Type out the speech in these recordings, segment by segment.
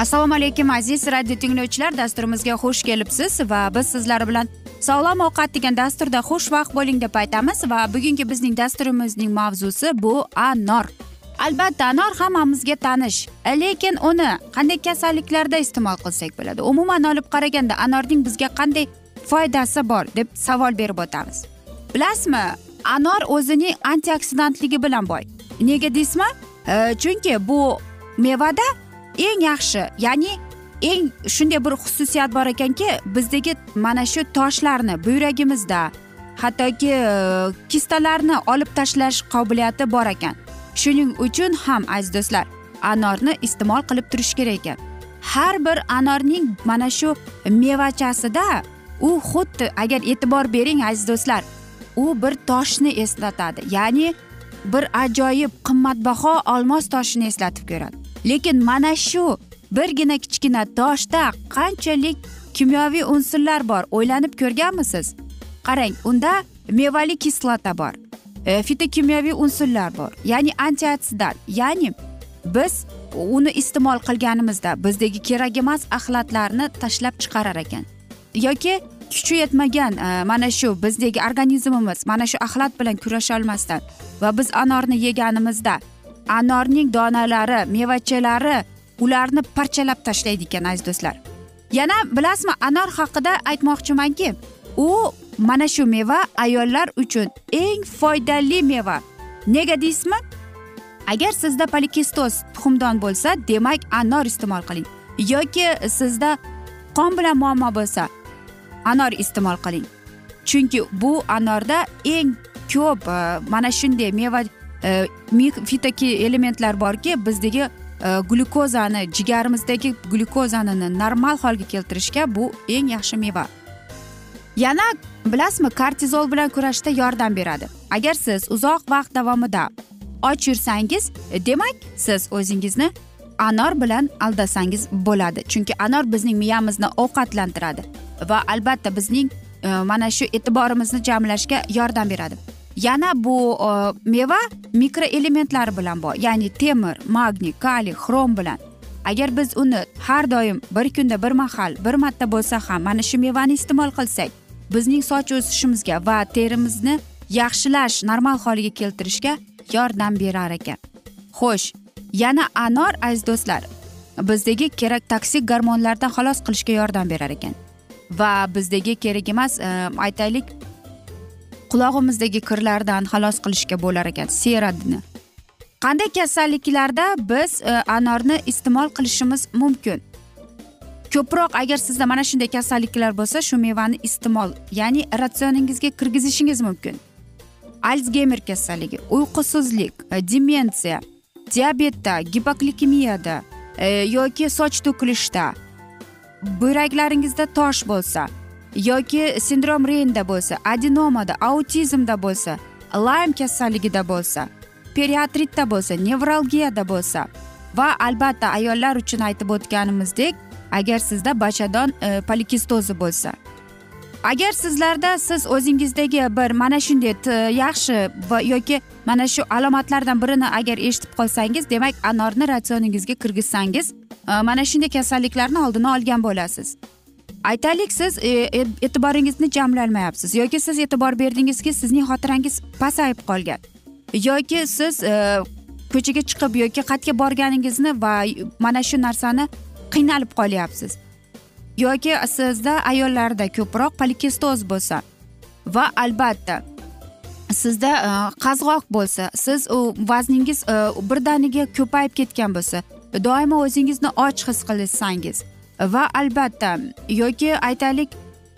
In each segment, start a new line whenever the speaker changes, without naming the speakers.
assalomu alaykum aziz radio tinglovchilar. Dasturimizga xush kelibsiz va biz sizlar bilan sog'lom ovqat degan dasturda xushvaqt bo'ling deb aytamiz va bugungi bizning dasturimizning mavzusi bu anor. Albatta anor hammamizga tanish lekin uni qanday kasalliklarda iste'mol qilsak bo'ladi? Umuman olib qaraganda anorning bizga qanday foydasi bor deb savol berib o'tamiz. Bilasizmi anor o'zining antioksidantligi bilan boy. Nega deysizmi? E, chunki bu mevada eng yaxshi ya'ni eng shunday bir xususiyat bor ekanki bizdagi mana shu toshlarni buyragimizda hattoki e, kistalarni olib tashlash qobiliyati bor ekan. Shuning uchun ham aziz do'stlar anorni iste'mol qilib turish kerak ekan. Har bir anorning mana shu mevachasida u xuddi agar e'tibor bering aziz do'stlar u bir toshni eslatadi. Ya'ni bir ajoyib qimmatbaho olmos toshini eslatib ko'radi. Lekin mana shu birgina kichkina toshda qanchalik kimyoviy unsurlar bor o'ylanib ko'rganmisiz? Qarang unda mevali kislota bor e, fitokimyoviy unsurlar bor ya'ni antioksidant ya'ni biz uni iste'mol qilganimizda bizdagi kerak emas axlatlarni tashlab chiqarar ekan. Yoki kuchi yetmagan e, mana shu bizdagi organizmimiz mana shu axlat bilan kurasholmasdan va biz anorni yeganimizda anorning donalari mevachalari ularni parchalab tashlaydi ekan aziz do'stlar. Yana bilasizmi anor haqida aytmoqchimanki u mana shu meva ayollar uchun eng foydali meva. Nega deysizmi? Agar sizda polikistoz tuxumdon bo'lsa demak anor iste'mol qiling. Yoki sizda qon bilan muammo bo'lsa anor iste'mol qiling. Chunki bu anorda eng ko'p e, mana shunday meva fitoki elementlar borki bizdagi glyukozani jigarimizdagi glyukozani normal holga keltirishga bu eng yaxshi meva yana bilasizmi kortizol bilan kurashishda yordam beradi agar siz uzoq vaqt davomida och yursangiz demak siz o'zingizni anor bilan aldasangiz bo'ladi chunki anor bizning miyamizni ovqatlantiradi va albatta bizning e, mana shu e'tiborimizni jamlashga yordam beradi yana bu e, meva mikroelementlar bilan boy ya'ni temir magniy kaliy xrom bilan. Agar biz uni har doim bir kunda bir mahal bir marta bo'lsa ham mana shu mevani iste'mol qilsak bizning soch o'sishimizga va terimizni yaxshilash normal holiga keltirishga yordam berar ekan. Xo'sh yana anor aziz do'stlar bizdagi kerak toksik gormonlardan xalos qilishga yordam berar ekan. Va bizdagi kerak emas e, aytaylik qulog'imizdagi kirlardan xalos qilishga bo'lar ekan. Seradni qanday kasalliklarda biz e, anorni iste'mol qilishimiz mumkin? Ko'proq agar sizda mana shunday kasalliklar bo'lsa shu mevani iste'mol ya'ni ratsioningizga kirgizishingiz mumkin. Alsgeymer kasalligi uyqusizlik e, demensiya diabetda gipoglikemiyada e, yoki soch to'kilishda buyraklaringizda tosh bo'lsa yoki sindrom reynda bo'lsa adenomada autizmda bo'lsa laym kasalligida bo'lsa periatritda bo'lsa nevralgiyada bo'lsa va albatta ayollar uchun aytib o'tganimizdek agar sizda bachadon e, polikistozi bo'lsa. Agar sizlarda siz o'zingizdagi bir mana shunday e, yaxshi va yoki mana shu alomatlardan birini agar eshitib qolsangiz demak anorni ratsioningizga kirgizsangiz e, mana shunday kasalliklarni oldini olgan bo'lasiz. Aytaylik siz e, e, e'tiboringizni jamlolmayapsiz yoki siz e'tibor berdingizki sizning xotirangiz pasayib qolgan. Yoki siz e, ko'chaga chiqib yoki qayerga borganingizni va mana shu narsani qiynalib qolyapsiz. Yoki sizda ayollarda ko'proq polikestoz bo'lsa va albatta sizda e, qazg'oq bo'lsa siz u vazningiz birdaniga ko'payib ketgan bo'lsa doimo o'zingizni och his qilsangiz va albatta yoki aytaylik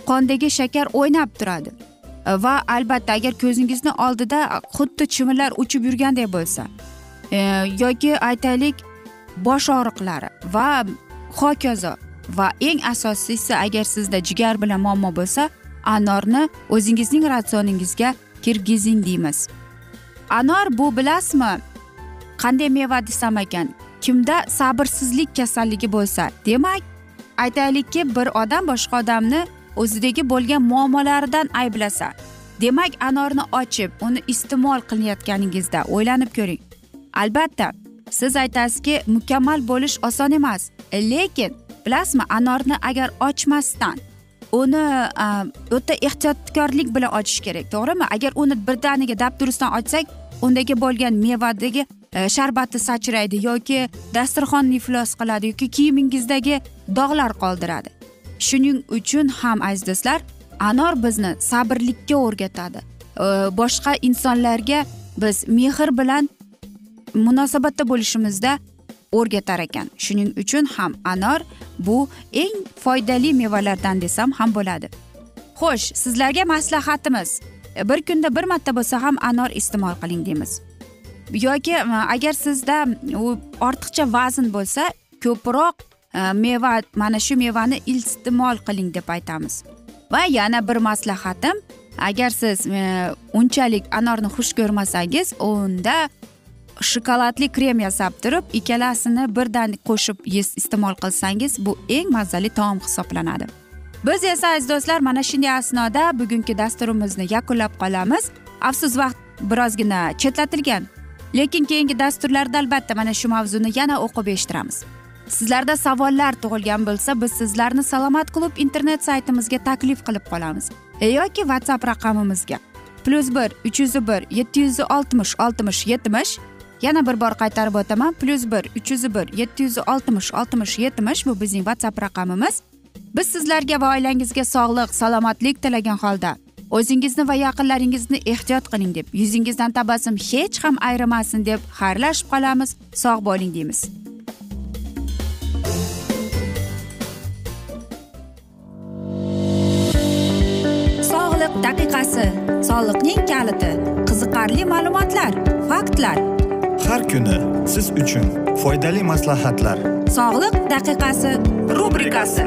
qondagi shakar o'ynab turadi. Va albatta agar ko'zingizni oldida xuddi chivinlar uchib yurgandek bo'lsa e, yoki aytaylik bosh og'riqlari va hokazo va eng asosiysi agar sizda jigar bilan muammo bo'lsa anorni o'zingizning ratsioningizga kirgizing deymiz. Anor bu bilasizmi? Qanday meva desam ekan kimda sabrsizlik kasalligi bo'lsa demak aytaylikki bir odam boshqa odamni o'zidagi bo'lgan muammolaridan ayblasa demak anorni ochib uni iste'mol qilayotganingizda o'ylanib ko'ring. Albatta siz aytasizki mukammal bo'lish oson emas lekin bilasizmi anorni agar ochmasdan uni o'ta ehtiyotkorlik bilan ochish kerak to'g'rimi? Agar uni birdaniga dabdurustdan ochsak undagi bo'lgan mevadagi E, sharbati sachraydi yoki dasturxonni iflos qiladi yoki kiyimingizdagi dog'lar qoldiradi. Shuning uchun ham aziz do'stlar anor bizni sabrlikka o'rgatadi. E, boshqa insonlarga biz mehr bilan munosabatda bo'lishimizda o'rgatar ekan. Shuning uchun ham anor bu eng foydali mevalardan desam ham bo'ladi. Xo'sh sizlarga maslahatimiz e, bir kunda bir marta bo'lsa ham anor iste'mol qiling deymiz. Yoki e, agar sizda u ortiqcha vazn bo'lsa ko'proq e, meva mana shu mevani iste'mol qiling deb aytamiz. Va yana bir maslahatim agar siz e, unchalik anorni xush ko'rmasangiz unda shokoladli krem yasab turib ikkalasini birdan qo'shib iste'mol qilsangiz bu eng mazali taom hisoblanadi. Biz esa aziz do'stlar mana shunday asnoda bugungi dasturimizni yakunlab qolamiz. Afsus vaqt birozgina chetlatilgan. Lekin keyingi dasturlarda albatta mana shu mavzuni yana o'qib eshittiramiz. Sizlarda savollar tug'ilgan bo'lsa biz sizlarni salomat klub internet saytimizga taklif qilib qolamiz. E, yoki whatsapp raqamimizga plyus bir uch yuz bir yetti yuz oltmish oltmish yetmish yana bir bor qaytarib o'taman. plyus bir uch yuz bir yetti yuz oltmish oltmish yetmish bu bizning whatsapp raqamimiz. Biz sizlarga va oilangizga sog'lik salomatlik tilagan holda o'zingizni va yaqinlaringizni ehtiyot qiling deb yuzingizdan tabassum hech ham ayrimasin deb xayrlashib qolamiz. Sog' bo'ling deymiz. Sog'liq daqiqasi soliqning kaliti qiziqarli ma'lumotlar faktlar.
Har kuni siz uchun foydali maslahatlar.
Sog'liq daqiqasi rubrikasi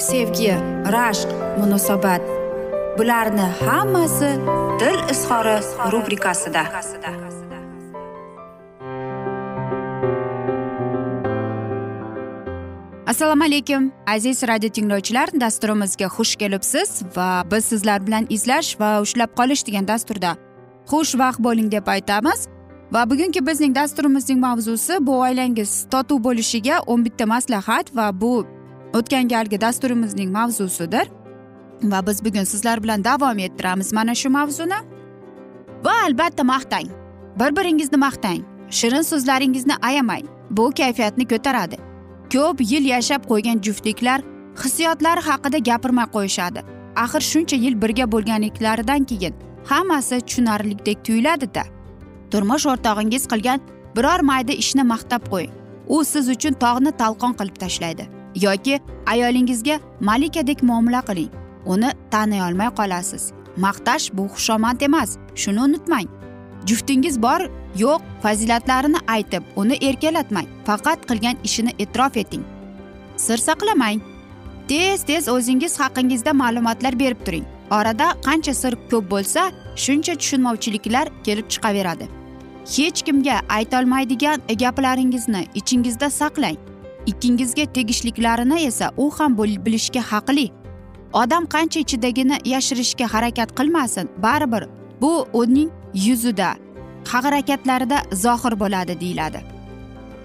sevgi rashq munosabat. Bularni hammasi dil izhori rubrikasida. Assalomu alaykum aziz radio tinglovchilar. Dasturimizga xush kelibsiz va biz sizlar bilan izlash va ushlab qolish degan dasturda xushvaqt bo'ling deb aytamiz. Va bugungi bizning dasturimizning mavzusi bu oilangiz totuv bo'lishiga o'n bitta maslahat va bu o'tgan galgi dasturimizning mavzusidir. Va biz bugun sizlar bilan davom ettiramiz mana shu mavzuni. Va albatta maqtang. Bir biringizni maqtang. Shirin so'zlaringizni ayamang. Bu kayfiyatni ko'taradi. Ko'p yil yashab qo'ygan juftliklar hissiyotlari haqida gapirmay qo'yishadi. Axir shuncha yil birga bo'lganliklaridan keyin hammasi tushunarlidek tuyuladida. Turmush o'rtog'ingiz qilgan biror mayda ishni maqtab qo'ying. U siz uchun tog'ni talqon qilib tashlaydi. Yoki ayolingizga malikadek muomala qiling. Uni taniy olmay qolasiz. Maqtash bu xushomad emas shuni unutmang. Juftingiz bor yo'q fazilatlarini aytib uni erkalatmang. Faqat qilgan ishini e'tirof eting. Sir saqlamang. Tez tez o'zingiz haqingizda ma'lumotlar berib turing. Orada qancha sir ko'p bo'lsa shuncha tushunmovchiliklar kelib chiqaveradi. Hech kimga aytolmaydigan gaplaringizni ichingizda saqlang. Ikkingizga tegishliklarini esa u ham bilishga haqli. Odam qancha ichidagini yashirishga harakat qilmasin baribir bu uning yuzida harakatlarida zohir bo'ladi deyiladi.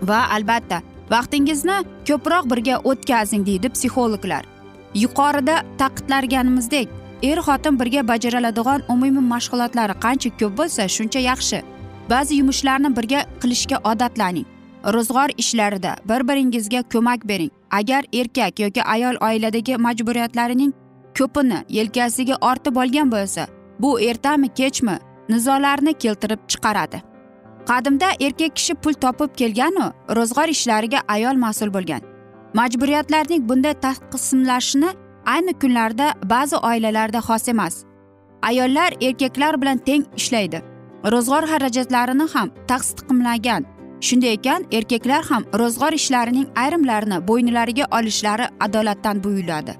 Va albatta vaqtingizni ko'proq birga o'tkazing deydi psixologlar. Yuqorida ta'kidlaganimizdek er xotin birga bajariladigan umumiy mashg'ulotlari qancha ko'p bo'lsa shuncha yaxshi. Ba'zi yumushlarni birga qilishga odatlaning. Ro'zg'or ishlarida bir biringizga ko'mak bering. Agar erkak yoki ayol oiladagi majburiyatlarining ko'pini yelkasiga ortib olgan bo'lsa bu ertami kechmi nizolarni keltirib chiqaradi. Qadimda erkak kishi pul topib kelganu ro'zg'or ishlariga ayol mas'ul bo'lgan. Majburiyatlarning bunday taqsimlashini ayni kunlarda ba'zi oilalarda xos emas. Ayollar erkaklar bilan teng ishlaydi. Ro'zg'or xarajatlarini ham taqsimlagan shunday ekan erkaklar ham ro'zg'or ishlarining ayrimlarini bo'ynilariga olishlari adolatdan buyuladi.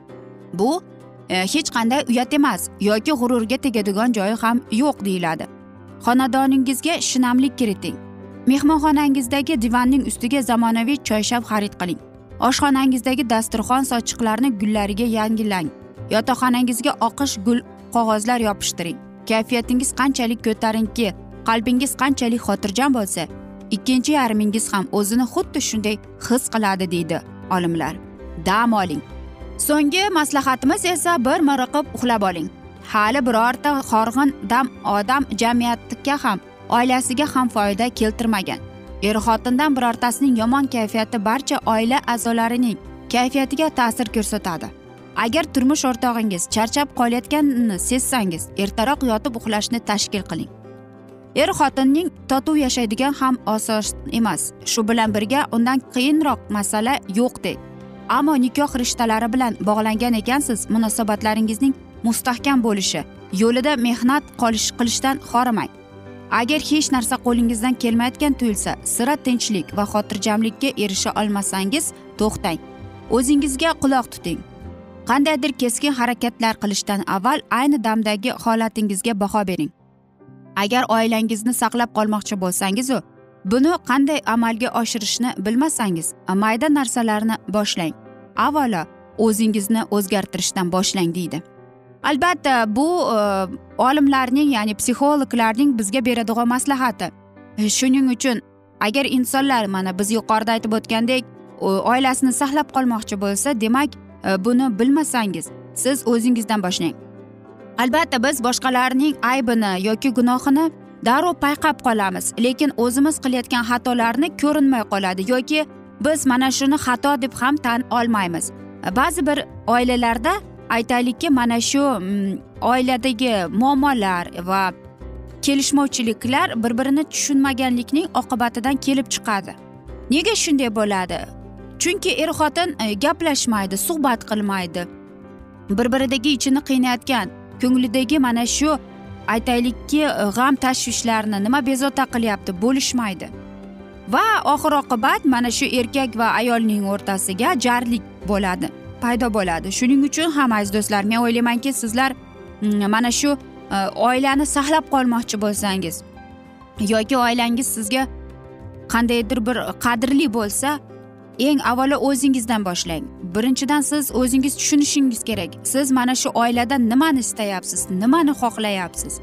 Bu e, hech qanday uyat emas yoki g'ururga tegadigan joyi ham yo'q deyiladi. Xonadoningizga shinamlik kiriting. Mehmonxonangizdagi divanning ustiga zamonaviy choyshab xarid qiling. Oshxonangizdagi dasturxon sochiqlarni gullariga yangilang. Yotoqxonangizga oqish gul qog'ozlar yopishtiring. Kayfiyatingiz qanchalik ko'tarinki qalbingiz qanchalik xotirjam bo'lsa ikkinchi yarmingiz ham o'zini xuddi shunday his qiladi deydi olimlar. Dam oling. So'nggi maslahatimiz esa bir miriqib uxlab oling. Hali birorta horg'in dam odam jamiyatga ham oilasiga ham foyda keltirmagan. Er xotindan birortasining yomon kayfiyati barcha oila a'zolarining kayfiyatiga ta'sir ko'rsatadi. Agar turmush o'rtog'ingiz charchab qolayotganini sezsangiz ertaroq yotib uxlashni tashkil qiling. Er xotinning totuv yashaydigan ham oson emas. Shu bilan birga undan qiyinroq masala yo'qdek ammo nikoh rishtalari bilan bog'langan ekansiz munosabatlaringizning mustahkam bo'lishi yo'lida mehnat qolish qilishdan horimang agar hech narsa qo'lingizdan kelmayotgan tuyulsa sira tinchlik va xotirjamlikka erisha olmasangiz to'xtang. O'zingizga quloq tuting. Qandaydir keskin harakatlar qilishdan avval ayni damdagi holatingizga baho bering. Agar oilangizni saqlab qolmoqchi bo'lsangizu buni qanday amalga oshirishni bilmasangiz mayda narsalarni boshlang. Avvalo o'zingizni o'zgartirishdan boshlang deydi. Albatta bu e, olimlarning ya'ni psixologlarning bizga beradigan maslahati. E, shuning uchun agar insonlar mana biz yuqorida aytib o'tgandek oilasini saqlab qolmoqchi bo'lsa demak e, buni bilmasangiz siz o'zingizdan boshlang. Albatta biz boshqalarning aybini yoki gunohini darrov payqab qolamiz lekin o'zimiz qilayotgan xatolarni ko'rinmay qoladi yoki biz mana shuni xato deb ham tan olmaymiz. Ba'zi bir oilalarda aytaylikki mana shu mm, oiladagi muammolar va kelishmovchiliklar bir birini tushunmaganlikning oqibatidan kelib chiqadi. Nega shunday bo'ladi? Chunki er xotin e, gaplashmaydi suhbat qilmaydi bir biridagi ichini qiynayotgan ko'nglidagi mana shu aytaylikki e, g'am tashvishlarni nima bezovta qilyapti bo'lishmaydi. Va oxir oqibat mana shu erkak va ayolning o'rtasiga jarlik bo'ladi paydo bo'ladi. Shuning uchun ham aziz do'stlar men o'ylaymanki sizlar mm, mana shu e, oilani saqlab qolmoqchi bo'lsangiz yoki oilangiz sizga qandaydir bir qadrli bo'lsa eng avvalo o'zingizdan boshlang. Birinchidan siz o'zingiz tushunishingiz kerak. Siz mana shu oilada nimani istayapsiz nimani xohlayapsiz?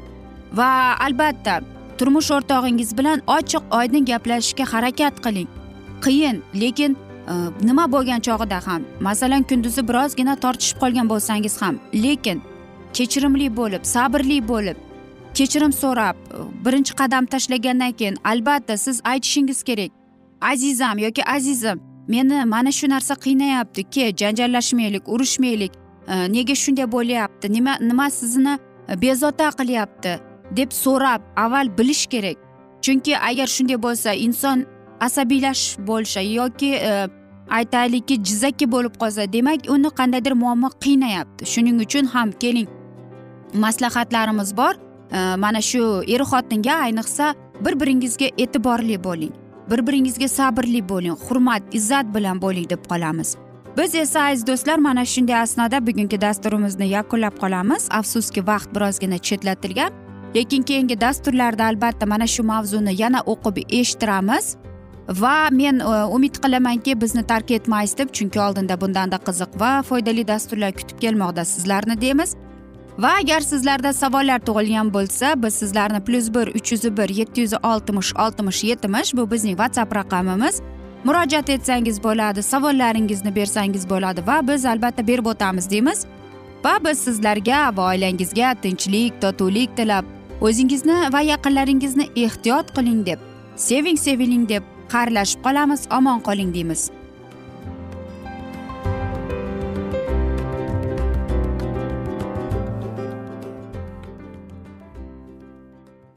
Va albatta turmush o'rtog'ingiz bilan ochiq oydin gaplashishga harakat qiling. Qiyin lekin e, nima bo'lgan chog'ida ham masalan kunduzi birozgina tortishib qolgan bo'lsangiz ham lekin kechirimli bo'lib sabrli bo'lib kechirim so'rab e, birinchi qadam tashlagandan keyin albatta siz aytishingiz kerak. Azizam yoki azizim meni mana shu narsa qiynayapti ke janjallashmaylik urushmaylik. E, nega shunday bo'lyapti? Nima nima sizni e, bezovta qilyapti? deb so'rab avval bilish kerak. Chunki agar shunday bo'lsa inson asabiylash bo'lsa yoki e, aytaylikki jizzaki bo'lib qolsa demak uni qandaydir muammo qiynayapti. Shuning uchun ham keling. Maslahatlarimiz bor. Mana shu er xotinga ayniqsa bir biringizga e'tiborli bo'ling. Bir biringizga sabrli bo'ling hurmat izzat bilan bo'ling deb qolamiz. Biz esa aziz do'stlar mana shunday asnoda bugungi dasturimizni yakunlab qolamiz. Afsuski vaqt birozgina chetlatilgan lekin keyingi dasturlarda albatta mana shu mavzuni yana o'qib eshittiramiz. Va men e, umid qilamanki bizni tark etmaysiz deb chunki oldinda bundanda qiziq va foydali dasturlar kutib kelmoqda sizlarni deymiz. Va agar sizlarda savollar tug'ilgan bo'lsa biz sizlarni plyus bir uch yuz bir yetti yuz oltmish oltmish yetmish bu bizning whatsapp raqamimiz. Murojaat etsangiz bo'ladi savollaringizni bersangiz bo'ladi va biz albatta berib o'tamiz deymiz. Va biz sizlarga va oilangizga tinchlik totuvlik tilab o'zingizni va yaqinlaringizni ehtiyot qiling deb seving seviling deb xayrlashib qolamiz omon qoling deymiz.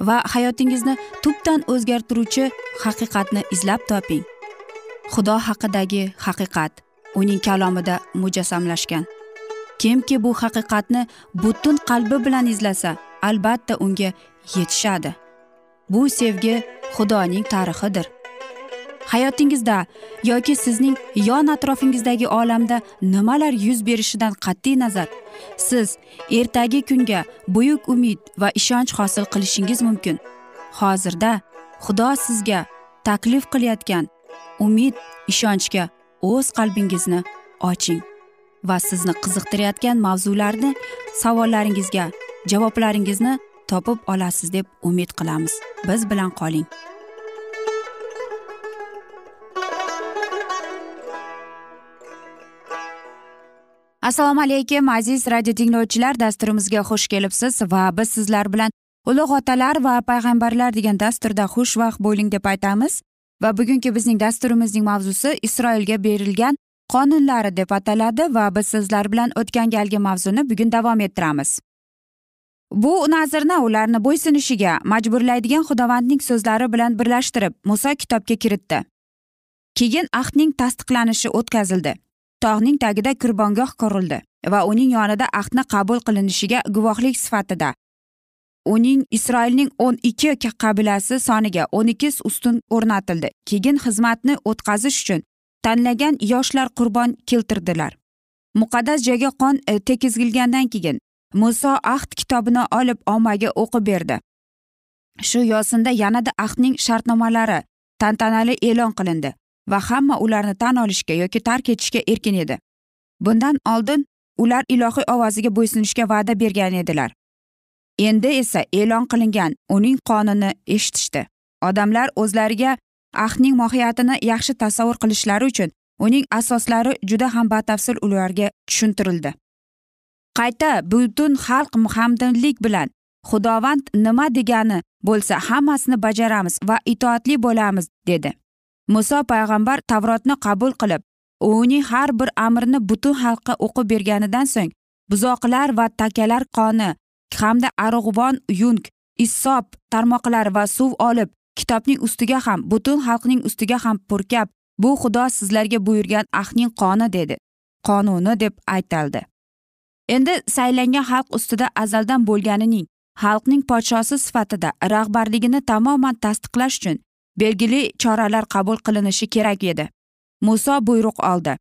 va hayotingizni tubdan o'zgartiruvchi haqiqatni izlab toping. Xudo haqidagi haqiqat uning kalomida mujassamlashgan. Kimki bu haqiqatni butun qalbi bilan izlasa albatta unga yetishadi. Bu sevgi xudoning tarixidir. Hayotingizda yoki sizning yon atrofingizdagi olamda nimalar yuz berishidan qat'iy nazar? Siz ertagi kunga buyuk umid va ishonch hosil qilishingiz mumkin. Hozirda xudo sizga taklif qilayotgan umid ishonchga o'z qalbingizni oching va sizni qiziqtirayotgan mavzularni savollaringizga javoblaringizni topib olasiz deb umid qilamiz. Biz bilan qoling. Assalomu alaykum aziz radio tinglovchilar. Dasturimizga xush kelibsiz va biz sizlar bilan ulug' otalar va payg'ambarlar degan dasturda xushvaqt bo'ling deb aytamiz. Va bugungi bizning dasturimizning mavzusi isroilga berilgan qonunlari deb ataladi va biz sizlar bilan o'tgan galgi mavzuni bugun davom ettiramiz. Bu nazrni ularni bo'ysunishiga majburlaydigan xudovandning so'zlari bilan birlashtirib muso kitobga kiritdi. Keyin ahdning tasdiqlanishi o'tkazildi. Tog'ning tagida qurbongoh qurildi va uning yonida ahdni qabul qilinishiga guvohlik sifatida. Uning isroilning o'n ikki qabilasi soniga o'n ikki ustun o'rnatildi. Keyin xizmatni o'tkazish uchun tanlagan yoshlar qurbon keltirdilar. Muqaddas joyga qon e, tekizilgandan keyin muso ahd kitobini olib ommaga o'qib berdi. Shu yo'sinda yanada ahdning shartnomalari tantanali e'lon qilindi. Va hamma ularni tan olishga yoki tark etishga erkin edi. Bundan oldin ular ilohiy ovoziga bo'ysunishga va'da bergan edilar. Endi esa e'lon qilingan uning qonini eshitishdi. Odamlar o'zlariga ahdning mohiyatini yaxshi tasavvur qilishlari uchun uning asoslari juda ham batafsil ularga tushuntirildi. Qayta butun xalq hamdinlik bilan xudovand nima degani bo'lsa hammasini bajaramiz va itoatli bo'lamiz dedi. Muso payg'ambar tavrotni qabul qilib uning har bir amrini butun xalqqa o'qib berganidan so'ng buzoqlar va takalar qoni hamda arg'uvon yung issob tarmoqlar va suv olib kitobning ustiga ham butun xalqning ustiga ham purkab bu xudo sizlarga buyurgan ahdning qoni dedi qonuni deb aytaldi. Endi saylangan xalq ustida azaldan bo'lganining xalqning podshosi sifatida rahbarligini tamoman tasdiqlash uchun belgili choralar qabul qilinishi kerak edi. Muso buyruq oldi.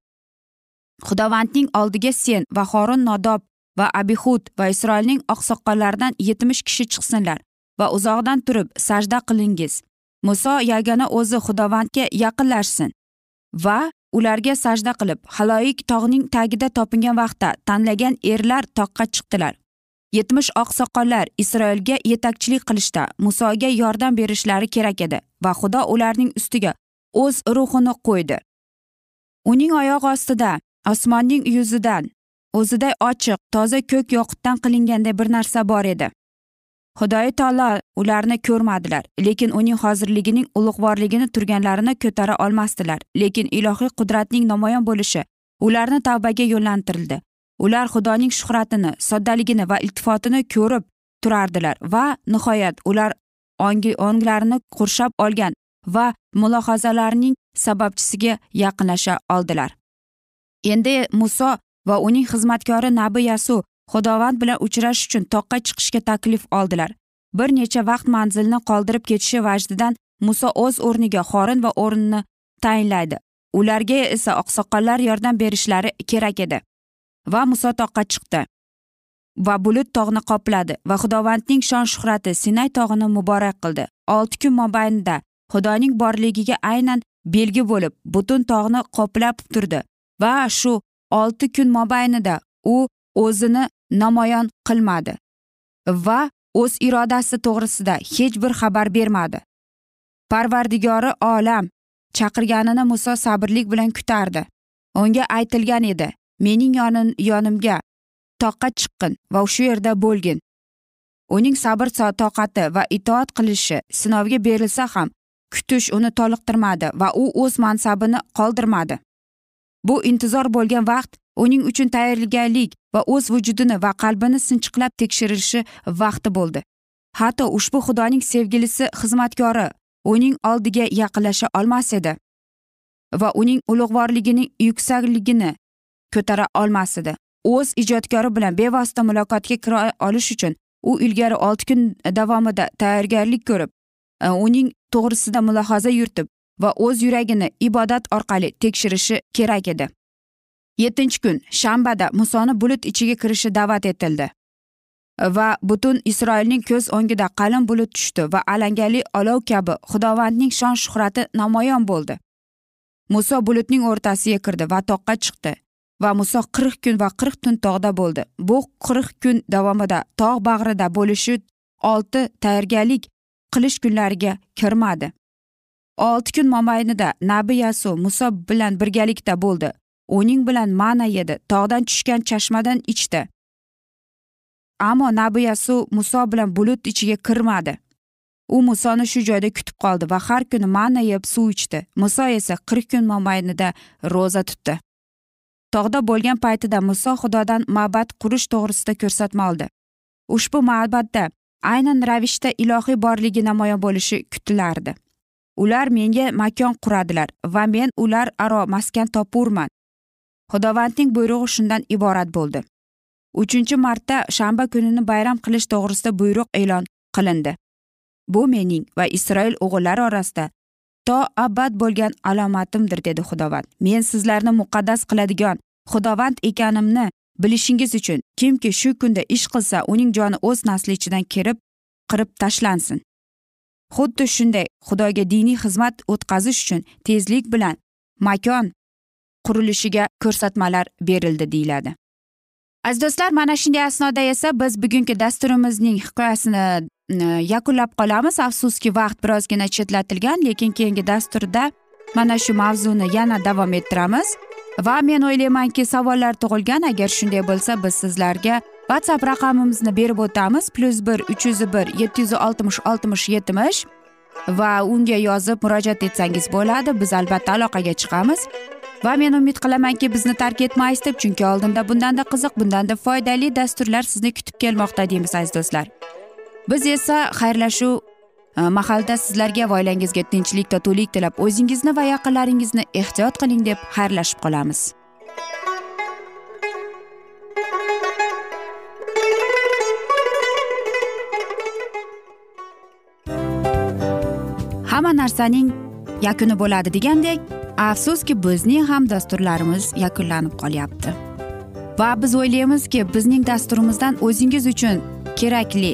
Xudovandning oldiga sen va xorin nodob va abihud va isroilning oqsoqollaridan yetmish kishi chiqsinlar va uzoqdan turib sajda qilingiz. Muso yagona o'zi xudovandga yaqinlashsin va ularga sajda qilib haloyik tog'ning tagida topingan vaqtda tanlagan erlar toqqa chiqdilar. Yetmish oqsoqollar isroilga yetakchilik qilishda musoga yordam berishlari kerak edi. Va xudo ularning ustiga o'z ruhini qo'ydi. Uning oyog'i ostida osmonning yuzidan o'ziday ochiq toza ko'k yoqutdan qilinganday bir narsa bor edi. Xudoyi taolo ularni ko'rmadilar lekin uning hozirligining ulug'vorligini turganlarini ko'tara olmasdilar. Lekin ilohiy qudratning namoyon bo'lishi ularni tavbaga yo'llantirildi. Ular xudoning shuhratini soddaligini va iltifotini ko'rib turardilar va nihoyat ular onglarini qurshab olgan va mulohazalarning sababchisiga yaqinlasha oldilar. Endi muso va uning xizmatkori nabi yasu xudovand bilan uchrashish uchun toqqa chiqishga taklif oldilar. Bir necha vaqt manzilni qoldirib ketishi vajdidan muso o'z o'rniga xorin va o'rnini tayinlaydi. Ularga esa oqsoqollar yordam berishlari kerak edi va muso toqqa chiqdi. Va bulut tog'ni qopladi va xudovandning shon shuhrati sinay tog'ini muborak qildi. Olti kun mobaynida xudoning borligiga aynan belgi bo'lib butun tog'ni qoplab turdi va shu olti kun mobaynida u o'zini namoyon qilmadi va o'z irodasi to'g'risida hech bir xabar bermadi. Parvardigori olam chaqirganini muso sabrlik bilan kutardi. Unga aytilgan edi mening yonim yonimga toqqa chiqqin va shu yerda bo'lgin. Uning sabr toqati va itoat qilishi sinovga berilsa ham kutish uni toliqtirmadi va u o'z mansabini qoldirmadi. Bu intizor bo'lgan vaqt uning uchun tayyorgarlik va o'z vujudini va qalbini sinchiqlab tekshirishi vaqti bo'ldi. Hatto ushbu xudoning sevgilisi xizmatkori uning oldiga yaqinlasha olmas edi va uning ulug'vorligining yuksakligini ko'tara olmas edi. O'z ijodkori bilan bevosita muloqotga kira olish uchun u ilgari olti kun davomida tayyorgarlik ko'rib e, uning to'g'risida mulohaza yuritib va o'z yuragini ibodat orqali tekshirishi kerak edi. Yettinchi kun shanbada musoni bulut ichiga kirishi da'vat etildi. Va butun isroilning ko'z o'ngida qalin bulut tushdi va alangali olov kabi xudovandning shon shuhrati namoyon bo'ldi. Muso bulutning o'rtasiga kirdi va toqqa chiqdi. Va muso qirq kun va qirq tun tog'da bo'ldi. Bu qirq kun davomida tog' bag'rida bo'lishi olti tayyorgarlik qilish kunlariga kirmadi. Olti kun mobaynida nabi yasu muso bilan birgalikda bo'ldi. Uning bilan mana yedi tog'dan tushgan chashmadan ichdi. Ammo nabi yasu muso bilan bulut ichiga kirmadi. U musoni shu joyda kutib qoldi va har kuni manna yeb suv ichdi. Muso esa qirq kun mobaynida ro'za tutdi. Tog'da bo'lgan paytida muso xudodan ma'bad qurish to'g'risida ko'rsatma oldi. Ushbu ma'batda aynan ravishda ilohiy borligi namoyon bo'lishi kutilardi. Ular menga makon quradilar va men ular aro maskan topurman. Xudovandning buyrug'i shundan iborat bo'ldi. Uchinchi marta shanba kunini bayram qilish to'g'risida buyruq e'lon qilindi. Bu mening va isroil o'g'illari orasida to abad bo'lgan alomatimdir dedi xudovand. Men sizlarni muqaddas qiladigan xudovand ekanimni bilishingiz uchun kimki shu kunda ish qilsa uning joni o'z nasli ichidan kirib qirib tashlansin. Xuddi shunday xudoga diniy xizmat o'tkazish uchun tezlik bilan makon qurilishiga ko'rsatmalar berildi deyiladi. Aziz do'stlar mana shunday asnoda esa biz bugungi dasturimizning hikoyasini yakunlab qolamiz afsuski vaqt birozgina chetlatilgan lekin keyingi dasturda mana shu mavzuni yana davom ettiramiz va men o'ylaymanki savollar tug'ilgan agar shunday bo'lsa biz sizlarga whatsapp raqamimizni berib o'tamiz plyus bir uch yuz bir yetti yuz oltmish oltmish yetmish va unga yozib murojaat etsangiz bo'ladi biz albatta aloqaga chiqamiz va men umid qilamanki bizni tark etmaysiz deb chunki oldinda bundanda qiziq bundanda foydali dasturlar sizni kutib kelmoqda deymiz aziz do'stlar biz esa xayrlashuv e, mahalda sizlarga va oilangizga tinchlik totuvlik tilab o'zingizni va yaqinlaringizni ehtiyot qiling deb xayrlashib qolamiz. Hamma narsaning yakuni bo'ladi degandek afsuski bizning ham dasturlarimiz yakunlanib qolyapti. Va biz o'ylaymizki bizning dasturimizdan o'zingiz uchun kerakli